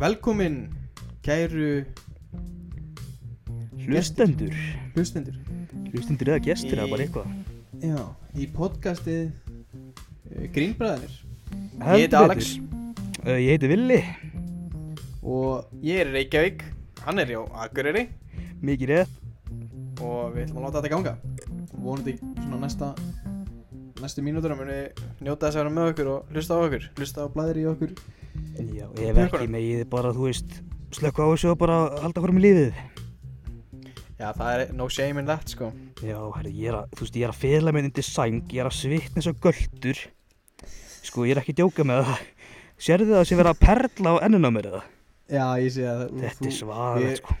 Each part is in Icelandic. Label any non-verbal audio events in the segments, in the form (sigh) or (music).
Velkomin, kæru Hlustendur. Hlustendur. Hlustendur eða gestir eða bara eitthvað. Já, í podcastið uh, Grínbræðinir Ég Heldur heiti Alex. Uh, Ég heiti Villi. Og ég er Reykjavík. Hann er á Akureyri. Mikið rétt. Og við ætlum að láta þetta ganga. Vonandi svona næsta næstu mínútur að muni njóta þess að vera með okkur og hlusta á okkur. Hlusta á blæðir í okkur. Já, ef ekki megið bara, þú veist Slökka á þessu og bara halda fram í lífið Já, það er no shame in that sko. Já, herri, ég er að, þú veist, ég er að fela með undir sæng Ég er að svitna og göldur Sko, ég er ekki að djóka með það. Sérðu það sem vera að perla á ennuna mér eða? Já, ég sé að þú- Þetta er við, svaðið, sko.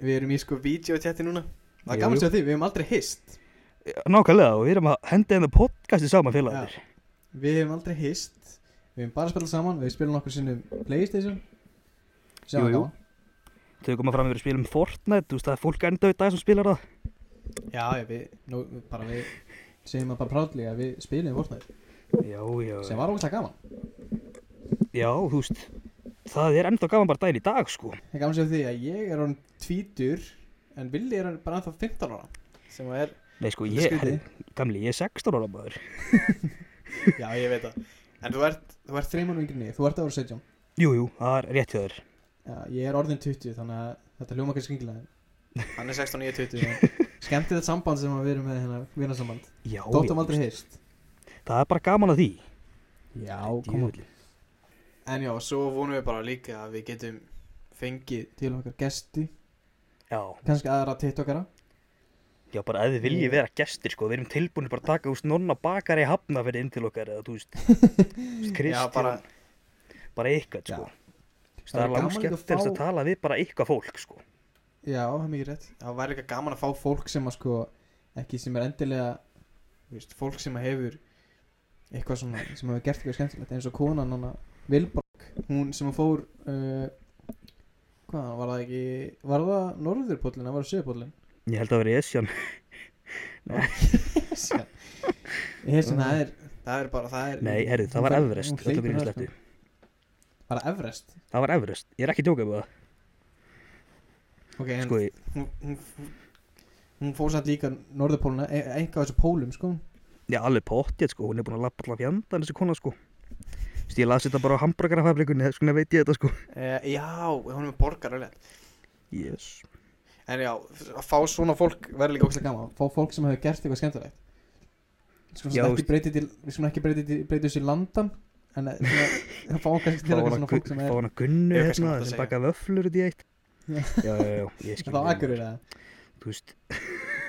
við erum í sko videochati núna. Það er gaman að segja því, við hefum aldrei hist Nákvæmlega, og við erum að henda hennar podcasti saman félagarnir. Við hefum aldrei hist. Við hefum bara spilað saman. Við spilum okkur sinnum Playstation. Sem Jú, var jú. gaman. Þau koma fram yfir að spila um Fortnite, þú veist, er fólk enda í dag sem spilar það. Já, já, við, nú, bara við segjum að bara prátlega að við spilum Fortnite. Já, já, sem var ógæslega gaman. Já, þú veist Það er ennþá gaman bara daginn í dag, sko. Það er gaman að segja því að ég er hann tvítur en Willi er bara ennþá 15 ára sem að er, Nei, sko, er ég, herri, gamli, ég er 16 ára maður. (laughs) Já ég veit það. En þú ert, þú ert en ég, þú ert ára 17 Jú, jú, það er rétt hjá þér. Já, ég er orðin 20 þannig að þetta hljóma ekki skringilega. En Hann er 16 og ég er 20 en Skemmti þetta samband sem við erum með hérna vinnarsamband Já, Þóttum já, aldrei veist, Það er bara gaman að því. Já, koma Djöfull. En já, svo vonum við bara líka að við getum fengið til okkar gesti. Já, kannski aðra tiktokara já, bara ef þið viljið vera gestir, sko Við erum tilbúinir bara að taka, veist, nonna bakar í hafna fyrir inn til okkar Eða, þú veist, (laughs) Kristján. Já, bara, bara eitthvað, sko. Já. Það Það er langt líka að að tala við bara eitthvað fólk, sko. Já, það er mikið rétt. Það væri eitthvað gaman að fá fólk sem að sko ekki sem er endilega þú veist, fólk sem að hefur eitthvað svona, sem hefur gert eitthvað skemmtilegt eins og konan hana Vilborg hún sem að fór uh, hvað, var það ekki var það norðurpóllin, það var söðupóllin Ég held að vera Esjan. (laughs) Ég hef sem það er það er bara, það er Nei, herri, það var Everest byrjum þar, slettu sko. bara Everest? Það var Everest, ég er ekki að djóka með það. Ok, en Sko, ég- hún, hún, hún fór samt líka norðurpóluna, e einhvað þessu pólum sko. Já, alveg pottið, sko, hún er búin að lappa allan fjandan þessi kona, sko. Ég las þetta bara á hambúrgarafabrikunni, þess vegna veit ég þetta, sko. E, já, hún er borgar alveg Yes En já, að fá svona fólk verður líka ógæslega gaman. Fá fólk sem hefur gert eitthvað skemmtilegt. Við skulum ekki breyta til Við skulum ekki breyta til þessu í landan En eh, það fá kannski til Fá eitthvað svona fólk sem fá er hana gunnu hérna, sem baka vöflur út í eitt. Já. Já, já, ég skil Það á vel. akkurir eða? Þú veist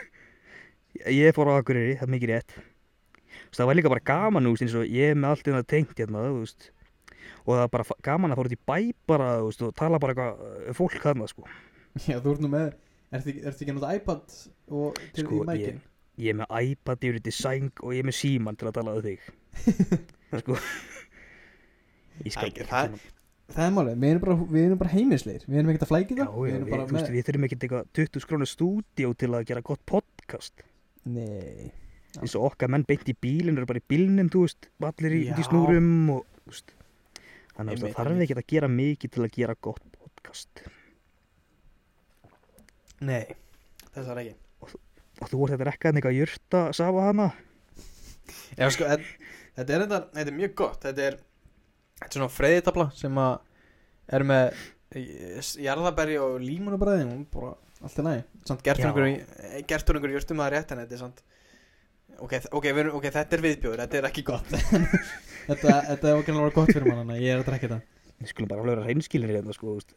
(laughs) Ég fór á Akureyri, það er mikið rétt. Það var líka bara gaman, veist, eins og ég er með allt innan tengt hérna, þú veist. Og það er bara gaman að fara út í bæ bara, þú veist, og tala bara eitthvað uh, fólk þarna, sko (laughs) Já, þú ert nú með ekki, ertu ekki að nota iPad og til Sko, í mækin? Ég er með iPad yfir til sæng og ég er með síman til að tala við þig er (laughs) sko Ég skal Æ, það- Það er málið, við erum bara, við erum bara heiminsleir Við erum ekkert að flækja Já, það já, Við við, erum bara þú veist, með við þurfum ekkert eitthvað 20 skrónu stúdíó til að gera gott podcast Nei Já. eins og okkar menn beint í bílinn eru bara í bílnum, þú veist, allir í, út í Já. snúrum og, þú veist þannig að það þarf ekkert að gera mikið til að gera gott podcast Nei Þess er ekki. Og þú ert þetta rekkaðin eitthvað að jurta safa hana? Já, sko, þetta, þetta er þetta, þetta er mjög gott. Þetta er, þetta er svona freyðitabla sem að er með eh, jarðabæri og límunabræði. Hún bara allt í lagi. Samt gert Já. hún einhverju gert hún einhverju jörtum að rétt en þetta er samt ok, þ- ok, við ok, þetta er viðbjóður, þetta er ekki gott. (laughs) Þetta, þetta er okkur alveg gott fyrir manna ég er að drekka þetta. Við skulum bara alveg vera reynskilinir hérna, sko, þú veist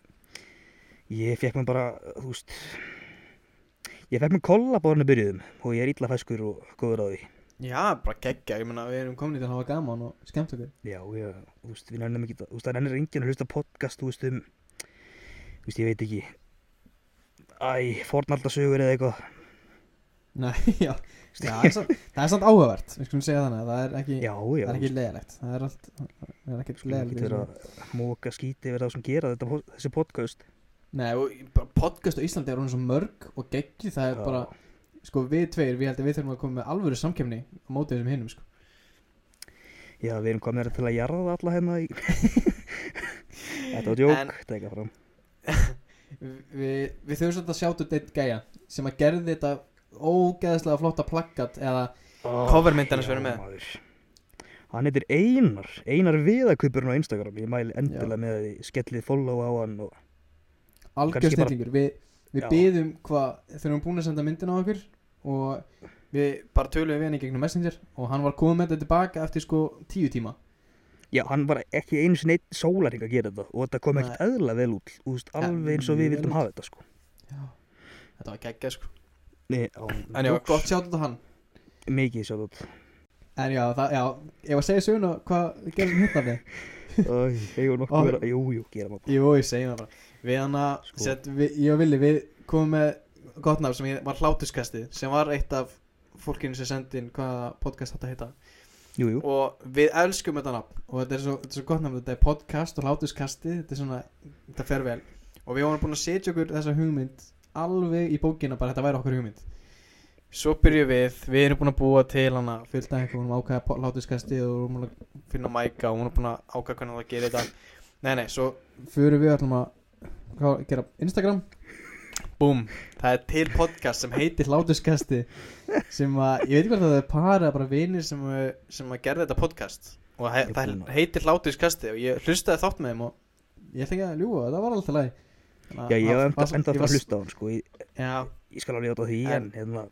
ég fekk mér bara, þú veist ég fekk mér kolla bórnu byrjuðum og ég er illa feskur og góður á því. Já, bara geggja, ég meina við erum komin í til að hafa gaman og skemmt okkur. Já, já, þú veist, við nefnum ekki Þú veist, það nefnir enginn að hlusta podcast Þú veist, um Þú veist, ég veit ekki Æ, fornaldasögur eða eitthvað. Nei, (laughs) já, já það, er samt, það er samt áhugavert við skulum segja þannig, að það er ekki Já, já, það er ekki leðilegt það er allt, það er ekkert Skulum ekki leðilegt vera að móka skíti yfir það sem gera þetta, þessi podcast Nei, podcast á Íslandi er hún svo mörg og geggi það er Já. bara sko við tveir, við held að við þurfum að koma með alvöru samkemni á móti þessum hinnum sko. Já, við erum komin til að jarða alla hérna í (laughs) Þetta var djók, En- teka fram (laughs) við, við þurfum svolítið að sjáttu eitt gæja sem að gerði þetta ógeðslega flotta plaggat eða Covermyndina sem við erum með. með Hann heitir Einar Einar Viðakupurinn á Instagram Ég mæli endilega með því skellið follow á hann og algjör snillingur. Við, við byðum hvað þegar við erum búin að senda myndina á okkur og við bara töluðum við hann í gegnum messenger og hann var komið með þetta tilbaka eftir sko tíu tíma. Já, hann var ekki einu sinni eitt sólaring að gera þetta og þetta kom ekkert eðla vel út úst, alveg eins og við vildum hafa þetta sko. Já. þetta var geggjað sko. Nei, á, en já, gott sjáttu þetta hann. Mikið sjá þetta en já, það, já, ef að segja söguna hvað við gerum hérna við eigum Ó. nokkuð vera Jú, jú, gera maður jú, ég segi það bara. Við hann að, Sko. ég og Vili við komum með gott nafn sem ég- var hlátuskastið sem var eitt af fólkinu sem sendi inn hvaða podcast þetta heita. Jú, jú, og við elskum þetta nafn. Og þetta er svo, þetta er svo gott nafn, þetta er podcast og hlátuskasti þetta er svona, þetta fer vel. Og við vorum búin að setja okkur þessa hugmynd alveg í bókina bara þetta væri okkur hugmynd svo byrjum við, við erum búin að búa til hana fullt af einhverjum ákvæða hlátuskasti og við erum búin að finna mæka og við erum búin að ákvæða hvernig það gerir þetta. Nei nei, svo fyrir við ætlum að gera Instagram? Búm, það er til podcast sem heitir Hlátuskasti sem að, ég veit ekki hvað það er para bara vinir sem, að- sem að gerða þetta podcast. Og he, það heitir Hlátuskasti og ég hlustaði þátt með þeim og ég ætla ekki að ljúga, það var alltaf læg já, ég hef enda, enda að hlusta á hann sko. Ég, ég skal alveg átta því En- en hérna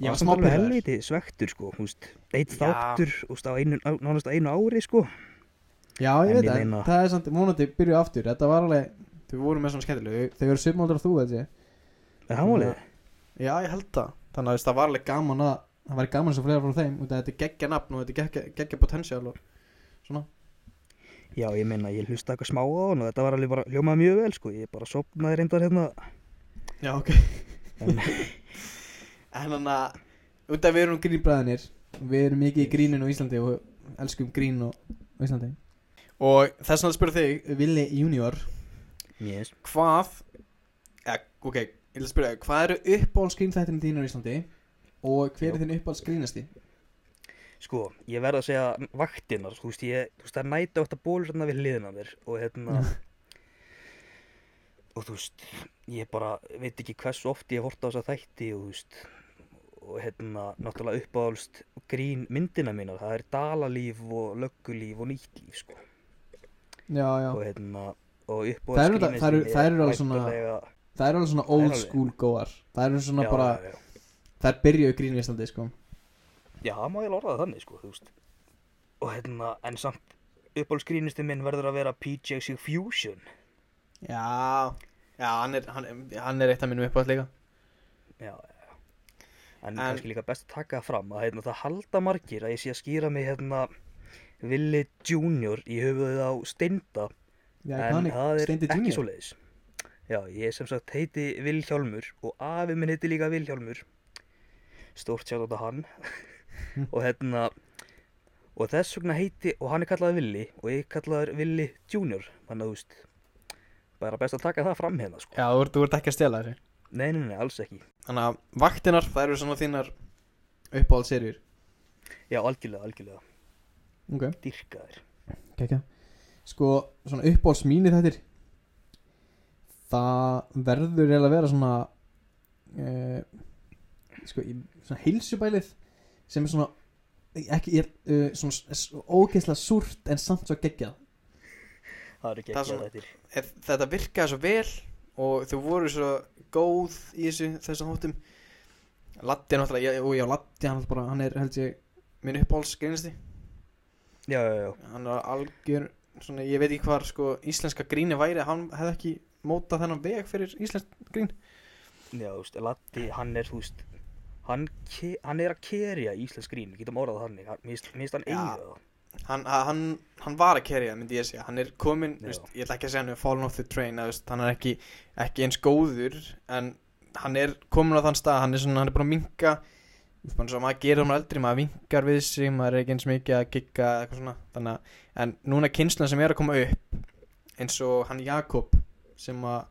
ég var smá helviti svektur sko húst, eitt þáttur á einu, nánast á einu ári sko. Já, ég En veit ég það, meina- það er samt vonandi byrjuð aftur, þetta var alveg þau voru með svona skemmtilegu, þau eru svipmáldur á þú þetta er það málið? Já, ég held það. Þannig að það var alveg gaman að Það væri gaman sem fleira frá þeim út af þetta er geggja nafn og þetta er geggja, geggja potential og svona. Já, ég meina, ég hlusta eitthvað smá á hann og þetta var alveg bara hljómað mjög vel sko. Ég bara sopnaði reyndar hérna. Já, ok. En (laughs) þannig að af við erum grínbræðinir Við erum mikið í gríninu á Íslandi og elskum grín á Íslandi. Og þess að spyrja þig, Vili Junior. Yes. Hvað ja, Ok, ég vil að spyrja þig Hvað eru uppáhaldsgrínþættirinn þínur á Íslandi Og hver er þinn uppáhaldsgrínasti? Sko, ég verð að segja vaktinnar, þú veist, ég, þú veist, það er næta átt að bólur hérna við hliðina á mér og hérna, (laughs) og þú veist, ég bara veit ekki hversu oft ég hef hort á þessa þætti og þú veist, og hérna, náttúrulega uppáhalst grín myndina mínar, það er dalalíf og löggulíf og nýtt líf, sko, Já, já og hérna, og uppáhalst þetta- það eru- það eru alveg svona- Það eru alveg svona er old school góðar Það eru svona já, bara já, já. Það er byrjuð grín í Íslandi sko Já, það má ég orða það þannig, sko. Og hérna, en samt uppáhaldsgrínisti minn verður að vera PJC Fusion. Já Já, hann er, hann, hann er eitt af mínum uppáhald líka já. En, En- kannski líka best að taka fram að hérna, það halda margir að ég sé að skýra mig hérna Willi Junior í höfuðið á Steinda Já, en það er Steindi ekki Junior. svoleiðis. Já, ég sem sagt heiti Vilhjálmur og afi minn heiti líka Vilhjálmur. Stórt sjátt á þetta hann. (laughs) og hérna, og þess vegna heiti, og hann er kallaður Willi og ég kallaður Willi Junior. Þannig að þú veist, bara best að taka það fram hérna, sko. Já, þú ert, þú ert ekki að stela þessu Nei, nei, nei, alls ekki. Þannig að vaktinar, það eru svona þínar uppáhaldserjur Já, algjörlega, algjörlega. Ok Dyrkaðir. Kekja Sko, svona uppáhalds mínir þettir Það verður eiginlega að vera svona uh, Sko, í, svona heilsubælið sem er svona ekki, ég, uh, svona ógeðslega súrt en samt svo geggjað Það eru ekki Það er ekki að svona- þetta. Þetta virkaði svo vel og þau voru svo góð í þessu þessum hóttum Latti er náttúrulega, já, já, Latti hann, bara, hann er held ég minn uppáhalds grínasti. Já, já, já. hann er algjör svona, ég veit ekki hvar sko íslenska gríni væri hann hefði ekki mótað þennan veg fyrir íslensk grín. Já, þú veist, Latti, hann er, þú veist, hann, hann er að kerja íslensk grín, getum orðað þannig, mér finnst- hann eiga það. Hann, hann, hann var að kerja myndi ég segja, hann er komin veist, ég ætla ekki að segja hann er fallen off the train að, veist, hann er ekki, ekki eins góður en hann er komin á þann stað hann er, svona, hann er búin að minka maður gerir um eldri, maður vinkar við sig maður er ekki eins mikið að svona þannig en núna kynslan sem er að koma upp eins og hann Jakob sem að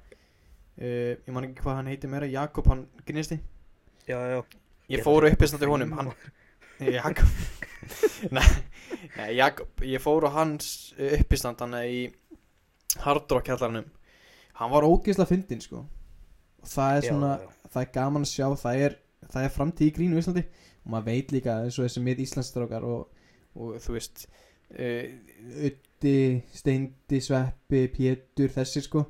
uh, ég man ekki hvað hann heitir meira, Jakob hann grínisti Já, já, ég fór upp í snart í honum hann, Jakob (laughs) Nei, Jakob, ég fór á hans uppistand hann í Hardrock kjallarnum Hann var ógeðslega fyndinn sko. Og það er Já, svona, já. það er gaman að sjá Það er, það er framtíð í grínu í Íslandi. Og maður veit líka eins og þessi mið Íslandsstrákar og, og þú veist uh, Utti, Steindi, Sveppi, Pétur, þessir sko.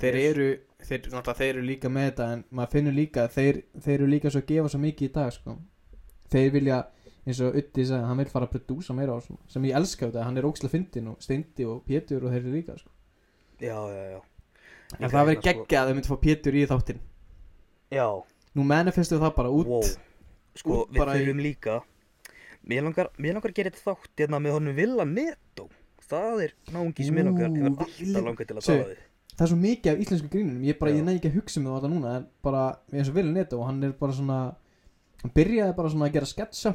Þeir eru, þeir, þeir eru líka með þetta En maður finnur líka, þeir, þeir eru líka svo að gefa svo mikið í dag sko. Þeir vilja eins og Utti sagði, hann vil fara að prodúsa meira á svona, sem ég elska þetta, hann er ókslega fyndin og Steindi og Pétur og þeir eru líka sko. Já, já, já. En Líka það verður sko- geggjað að þau myndi fá Pétur í þáttinn. Já, nú manifestu það bara út. Wow. Sko, út við bara í- þurfum líka Mér langar, mér langar að gera þetta þátt hérna með honum Villa Netto Það er náungi sem mér langar Hefur Villi- alltaf langar til að tala við það er svo mikið af íslensku grínunum ég, ég næ ekki að hugsa með þetta núna en bara eins og Vili Neto hann er bara svona hann byrjaði bara svona að gera sketsa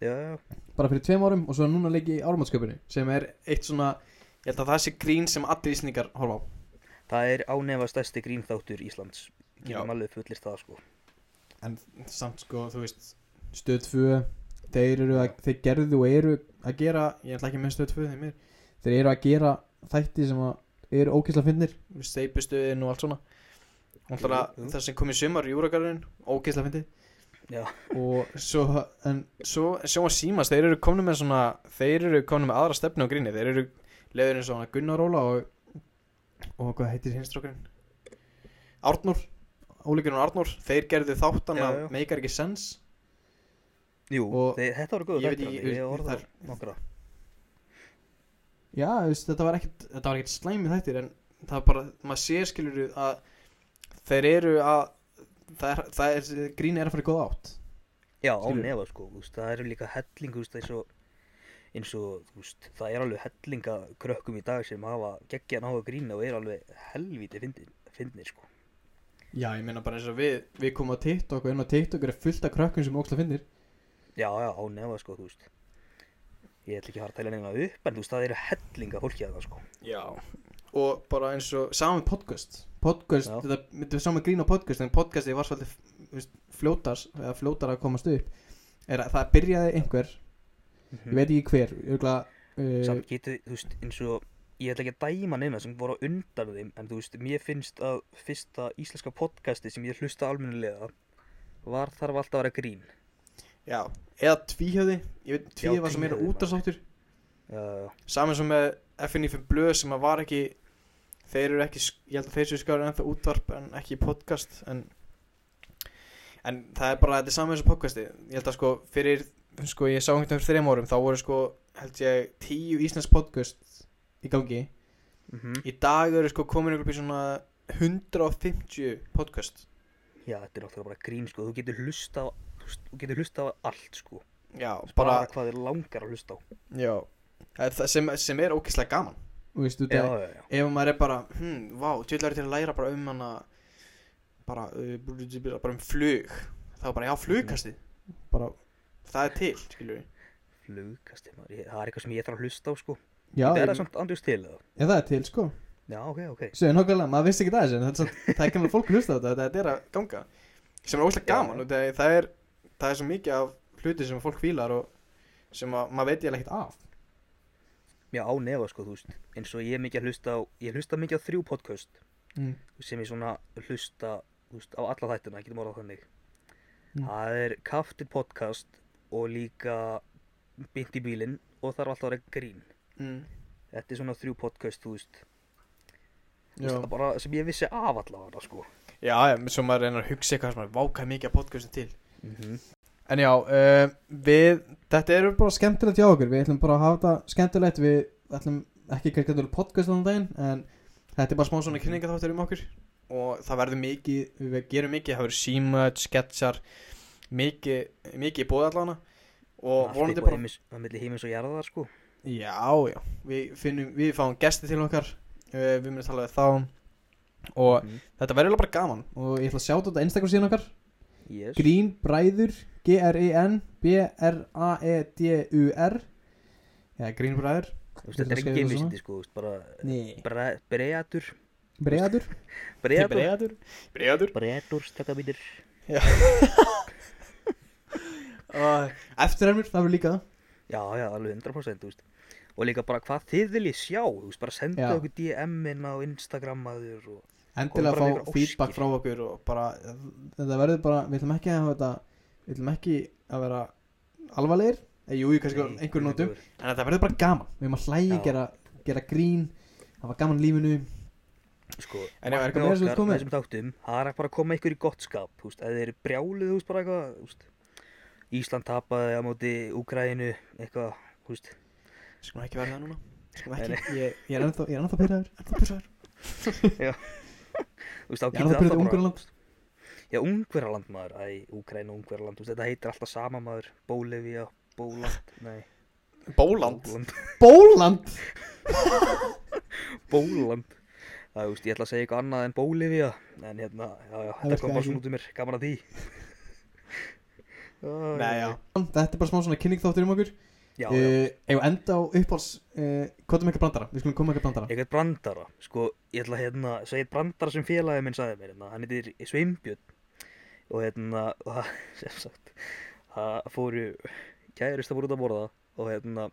Já, já, bara fyrir tveim árum og svo núna leiki í árumatsköpunni sem er eitt svona ég held að það sé grín sem allir íslendingar horfa á. Það er ánefa stærsti grínþáttur Íslands. Getum alveg fullist það sko. En samt sko þú veist stöð 2 þeir eru að þeir gerðu og eru að gera ég ætla ekki með stöð 2 þeim er þeir eru að gera þætti sem að eru ókysla finnir steipustöðin og allt svona. Jú. það sem kom í sumar í Júragarðin ókysla fyndið Já, og svo en svo sjóma símas þeir eru komni með svona þeir eru komni með aðra stefnu á gríni. Þeir eru leður eins og Gunnar Óla og og hvað heitir hinstrókurinn Árnur Ólíkurinn Árnur þeir gerðu þáttan að meikar ekki sens jú, Og þeir, þetta voru góða ég Ég þær- orða nokkra. Já þetta var ekkert þetta var ekkert slæmi þættir en það er bara maður sér skilur að þeir eru að það er, það er gríni er að fara í góð átt Já, á nefa sko, veist, það eru líka helling, veist, eins og, eins og, veist, það er alveg hellinga krökkum í dag sem hafa geggja náða grína og er alveg helvíti fyndin, fyndnir, sko. já ég meina bara eins og við við komum á TikTok og inn á TikTok er fullt af krökkum sem óksla finnir Já, já, á nefa, sko, þú veist. Ég ætla ekki að fara að tala neina upp, en þú veist, það eru hellinga fólki að það, sko. Já Og bara eins og saman podcast Podcast, Já. þetta myndum við saman grín á podcast En podcasti var svolítið fljótars Eða fljótar að komast upp er að Það byrjaði einhver Ég veit ekki hver Örgla, uh, Samt getur, þú veist, eins og, ég ætla ekki að dæma neina sem voru undan þeim, en þú veist, mér finnst að fyrsta íslenska podcasti sem ég hlusta almennilega var þarf alltaf að vera grín. Já, eða tvíhjöði Ég veit, tvíhjöði var sem meira útastáttur Saman sem með FNF Blöð sem að var ekki Þeir eru ekki, ég held að þeir séu skáður ennþá útvarp En ekki podcast En, en það er bara, þetta er saman með þessu podcasti Ég held að sko, fyrir Sko, ég sá einhvern veginn fyrir þreim árum Þá voru sko, held ég, tíu íslensk podcast Í gangi mhm. Í dag eru sko komin upp í svona 150 podcast Já, þetta er náttúrulega bara grín, sko, þú getur hlusta á, þú getur hlusta á allt, sko. Já, Bara, bara, hvað þið langar að hlusta á. já sem, sem er ókislega gaman út Já, já, já. ef maður er bara, hm, vá, tjóðlega til að læra bara um hana bara, uh, bara um flug þá bara, já, flugkastið bara, það er til, skilur við Flugkasti, maður, það er eitthvað sem ég þarf að hlusta á, sko. já, Þetta er það samt andjúst til, eða? já, það er til, sko Já, ok, ok. Svo nokkulega, maður vissi ekki það þessu er það er kannar fólk hlusta á þetta, þetta er að ganga sem er Já, gaman það, það er það er svo mikið af hluti sem fólk fílar og sem að, maður veit ég ekkert af Já, á nefa, sko, þú veist, eins og ég er mikið að hlusta á, ég hlusta mikið á þrjú podcast mm. sem ég svona hlusta, þú veist, á alla þættina, getum orðað þannig. Mm. Það er Kaftir podcast og líka Bynt í bílinn og þarf alltaf að vera grín. Mm. Þetta er svona þrjú podcast, þú veist, þú veist, það bara sem ég vissi af allavega, sko. já, svo maður reynir að hugsa eitthvað sem maður vákaði mikið af podcastin til Mm En já, uh, við, þetta eru bara skemmtilegt hjá okkur, við ætlum bara að hafa þetta skemmtilegt, við ætlum ekki kannski að podcast á þann daginn, en þetta er bara smá svona kynningaþáttur um okkur. Og það verður mikið, við gerum mikið, það verður símöð, sketsjar, mikið, mikið í bóði allana og vonandi bara, heimis- á milli heimins og jarðar, sko. já, já, við finnum, við fáum gesti til okkar, uh, við munum tala við þá. Og Mhm. þetta verður bara gaman. Og ég ætla að sjá þetta Instagram síðan okkar, Yes. Grín Bræður G-R-I-N B-R-A-E-D-U-R Já, Grín Bræður Þú veist, Ég ætla Þetta er ekki það vísindi, sko, bara Nei. bre- Breatur Breiður Breatur Breiður Breiður Breatur, stakka mínir. (laughs) Eftirhermur, það verður líka Já, já, alveg 100% þú veist. Og líka bara hvað þið viljið sjá, þú veist, bara senda Já. okkur DM-in á Instagram endilega fá feedback óskir. frá okkur og bara, þetta verður bara við ætlum ekki að hafa þetta við ætlum ekki að vera alvarlegir. Eða jú, jú, kannski Nei, einhverjum nótum. en þetta verður bara gaman, við erum að hlæja, Já. gera, gera grín. Hafa gaman lífinu. Sko, En er eitthvað meira sem þú komið? með þessum þáttum, það er bara að koma ykkur í gott skap, þú veist, ef þið eru brjálið, þú veist, bara eitthvað, þú veist, Ísland tapaði á móti Úkræinu, eitthvað, þú veist, skulum ekki vera það núna. Skulum ekki, ég, ég er ennþá, ég er ennþá (laughs) pyrraður ennþá pyrraður (laughs) þú veist, þá ég er getur ennþá pyrraður alltaf bara, Ungverjaland já, Ungverjaland maður, æ, Úkrænu, Ungverjaland, þú veist, þetta heitir alltaf sama maður, Bólivía, Bóland, nei, Bóland? Bóland, Bóland? (laughs) Bóland, það, þú veist, ég ætla að segja eitthvað annað en Bólivía, en hérna, já, já, þetta kom bara svona út um mér, gaman að því. (laughs) Nei, já. Þetta er bara smá svona kynning þáttur um okkur. Já, já. uh, Ef við enda á uppáls uh, Hvað er eitthvað brandara? Við skulum koma með eitthvað brandara. Eitthvað brandara. Sko, ég ætla að hérna, segja brandara sem félagi minn sagði mér, hérna, hann heitir Sveinbjörn og hérna, (laughs) og það, sem sagt það fóru kærist að voru út að borða og hérna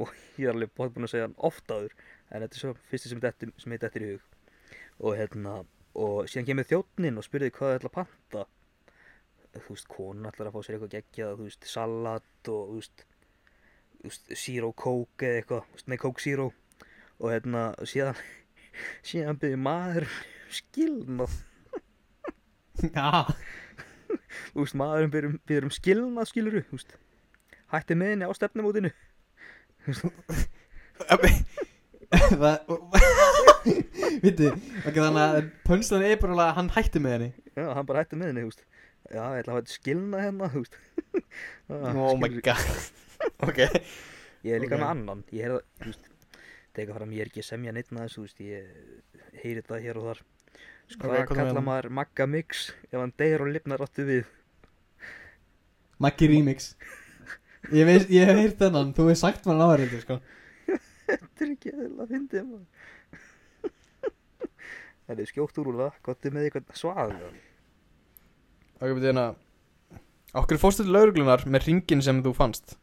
og ég er alveg búin að segja hann oft áður en þetta er svo fyrsti sem ég dettur í hug. Og hérna og síðan kemur þjónninn og spurði hvað það ætla að panta. Þú veist, konan ætlar að fá sér eitthvað geggjað, þú veist, salat og þú veist, zero coke eða eitthvað, nei coke zero. Og hérna síðan (laughs) síðan byrði maður skilnað. Já þú veist maðurinn byrður byrður um skilnað skiluru þú veist. Hætti með henni á stefnumótinu. Það Vittu þannig að pönslan er bara að hann hætti með henni. Já hann bara hætti með henni þú veist. Já ég ætla að hafa skilnað hérna þú veist. Já, (laughs) Oh my god. (laughs) Ok. Ég er líka Ok. með annan. Ég heyrði það þú veist fram ég er ekki að semja neitt þessu þú veist ég heyri þetta hér og þar sko er kalla maður Magga Mix ef hann deyr og lifnar áttu við? Maggi Remix. Ég veist, ég hef heyrt þennan Þú hefur sagt maður áhverjandi, sko. Þetta er ekki eða að fyndi það er skjótt úr úr það gottu með eitthvað svað Ok, betur hérna. Okkur fórstu til lauruglunar með ringin sem þú fannst?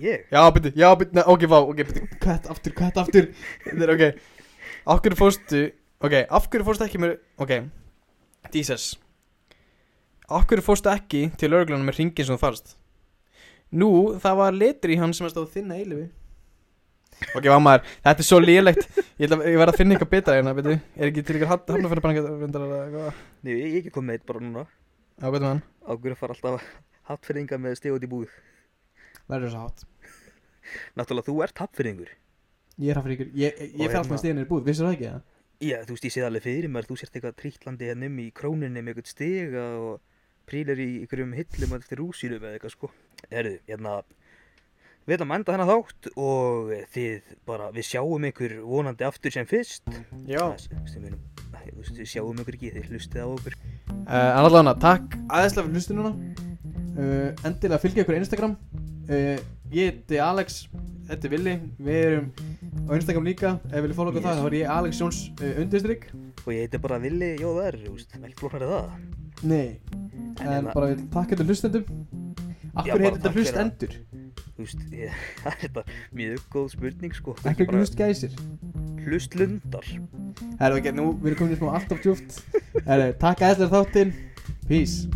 Ég? Já, betur, já, betur, ok, vá, ok, betur Kvætt aftur, kvætt aftur. Þetta er ok Okkur fórstu Ok, af hverju fórstu ekki með Ok Jesus. Okkur fórstu ekki til lauruglunar með ringin sem þú fannst? Nú, það var litur í hann sem er stóð þinna eilifi Ok, maður, þetta er svo lélegt. Ég, ætla, ég verð að finna eitthvað betra hérna, betur Er ekki til ykkur eitthvað? Nei, ég ég ekki komið eitt bara núna. Já, betur hann Águr að fara alltaf hattfyrringa með stig út í búð? Verður að hátt. Náttúrulega þú ert hattfyrringur Ég er hafnfríkur, ég, ég, ég fer alltaf hérna- með stíðinir í búð, vissir það ekki það? Já, þú veist, ég sé það alveg fyrir mér. Þú sért eitthvað trýtlandi hérna um í króninni með eitthvað stiga og prílar í einhverjum hillum eftir rúsýrum eða eitthvað sko. Herðu, hérna Við ætlum að enda þennan þátt og þið bara, við sjáum ykkur vonandi aftur sem fyrst. Já. Við, þú veist, við sjáum ykkur ekki, þið hlustið á okkur. Uh, En allavega, takk aðeinslega fyrir hlustununa uh, Endilega fylgja ykkur á Instagram. Uh, Ég heiti Alex Þetta er Willi Við erum á Instagram líka Ef við viljum fóla okkur Yes. það, þá er ég Alex Jóns uh, undirstrykk Og ég heiti bara Vili Jóðar, ekki flóknar er það. Nei En En hérna- bara við takk þetta hlustendum. Bara heitir þetta hlustendur? (laughs) Það. Er þetta mjög góð spurning sko. Ekki hlustgæsir? Hlustlundar Herru, ok, nú við erum komin í smá allt of djúft Herru, takk aðeinslega þáttinn. Peace